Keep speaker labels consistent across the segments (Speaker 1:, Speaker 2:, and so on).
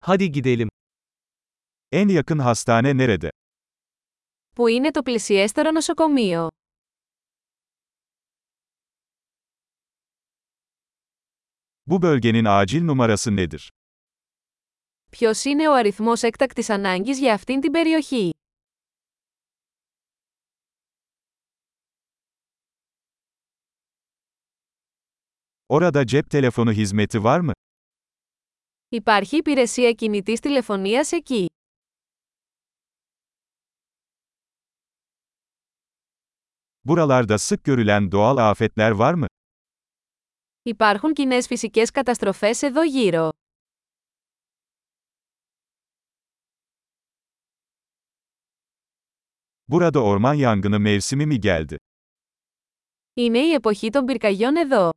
Speaker 1: Hadi gidelim.
Speaker 2: En yakın hastane nerede?
Speaker 3: Πού είναι το πλησιέστερο νοσοκομείο?
Speaker 2: Bu bölgenin acil numarası nedir?
Speaker 3: Ποιος είναι ο αριθμός έκτακτης ανάγκης για αυτήν την περιοχή?
Speaker 2: Orada cep telefonu hizmeti var mı?
Speaker 3: Υπάρχει υπηρεσία κινητής τηλεφωνίας εκεί.
Speaker 2: Buralarda sık görülen doğal afetler var mı?
Speaker 3: Υπάρχουν κοινέ φυσικές καταστροφές εδώ γύρω.
Speaker 2: Burada orman yangını mevsimi mi geldi?
Speaker 3: Είναι η εποχή των πυρκαγιών εδώ.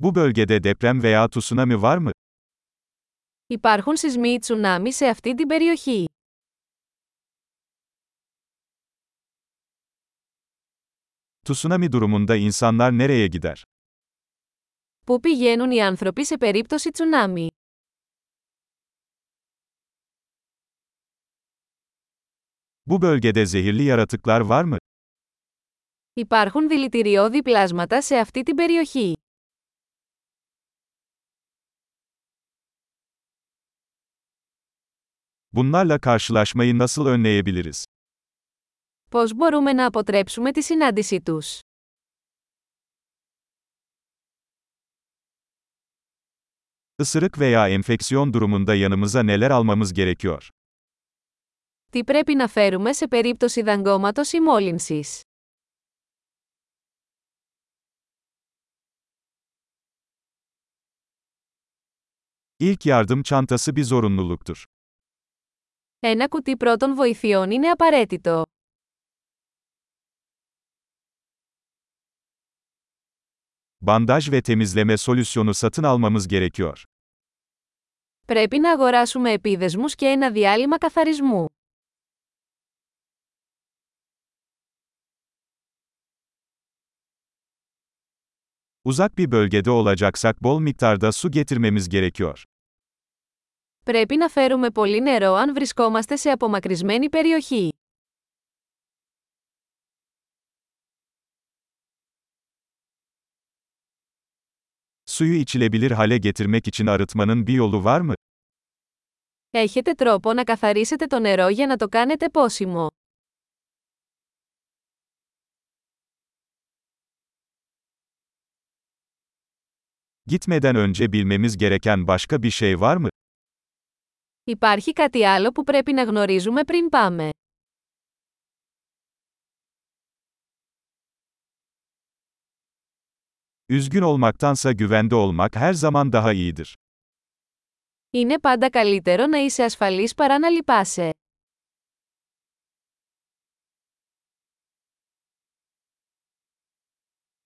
Speaker 2: Bu bölgede deprem veya tsunami var mı?
Speaker 3: Υπάρχουν σεισμοί ή τσουνάμι σε αυτή την περιοχή.
Speaker 2: Tsunami durumunda insanlar nereye gider?
Speaker 3: Πού πηγαίνουν οι άνθρωποι σε περίπτωση τσουνάμι;
Speaker 2: Bu bölgede zehirli yaratıklar var mı?
Speaker 3: Υπάρχουν δηλητηριώδη πλάσματα σε αυτή την περιοχή.
Speaker 2: Bunlarla karşılaşmayı nasıl önleyebiliriz?
Speaker 3: Πώς μπορούμε να αποτρέψουμε τη συνάντησή τους?
Speaker 2: Isırık veya enfeksiyon durumunda yanımıza neler almamız gerekiyor?
Speaker 3: Τι πρέπει να φέρουμε σε περίπτωση δαγκώματος ή μόλυνσης?
Speaker 2: İlk yardım çantası bir zorunluluktur.
Speaker 3: Ένα κουτί πρώτων βοηθειών είναι απαραίτητο.
Speaker 2: Bandaj ve temizleme solüsyonu satın almamız gerekiyor.
Speaker 3: Πρέπει να αγοράσουμε επίδεσμους και ένα διάλειμμα καθαρισμού.
Speaker 2: Uzak bir bölgede olacaksak bol miktarda su getirmemiz gerekiyor.
Speaker 3: Πρέπει να φέρουμε πολύ νερό αν βρισκόμαστε σε απομακρυσμένη περιοχή.
Speaker 2: Suyu içilebilir hale getirmek için arıtmanın bir yolu var mı?
Speaker 3: Έχετε τρόπο να καθαρίσετε το νερό για να το κάνετε πόσιμο.
Speaker 2: Gitmeden önce bilmemiz gereken başka bir şey var mı?
Speaker 3: Υπάρχει κάτι άλλο που πρέπει να γνωρίζουμε πριν πάμε;
Speaker 2: Üzgün olmaktansa güvende olmak her zaman daha iyidir.
Speaker 3: Είναι πάντα καλύτερο να είσαι ασφαλής παρά να λυπάσαι.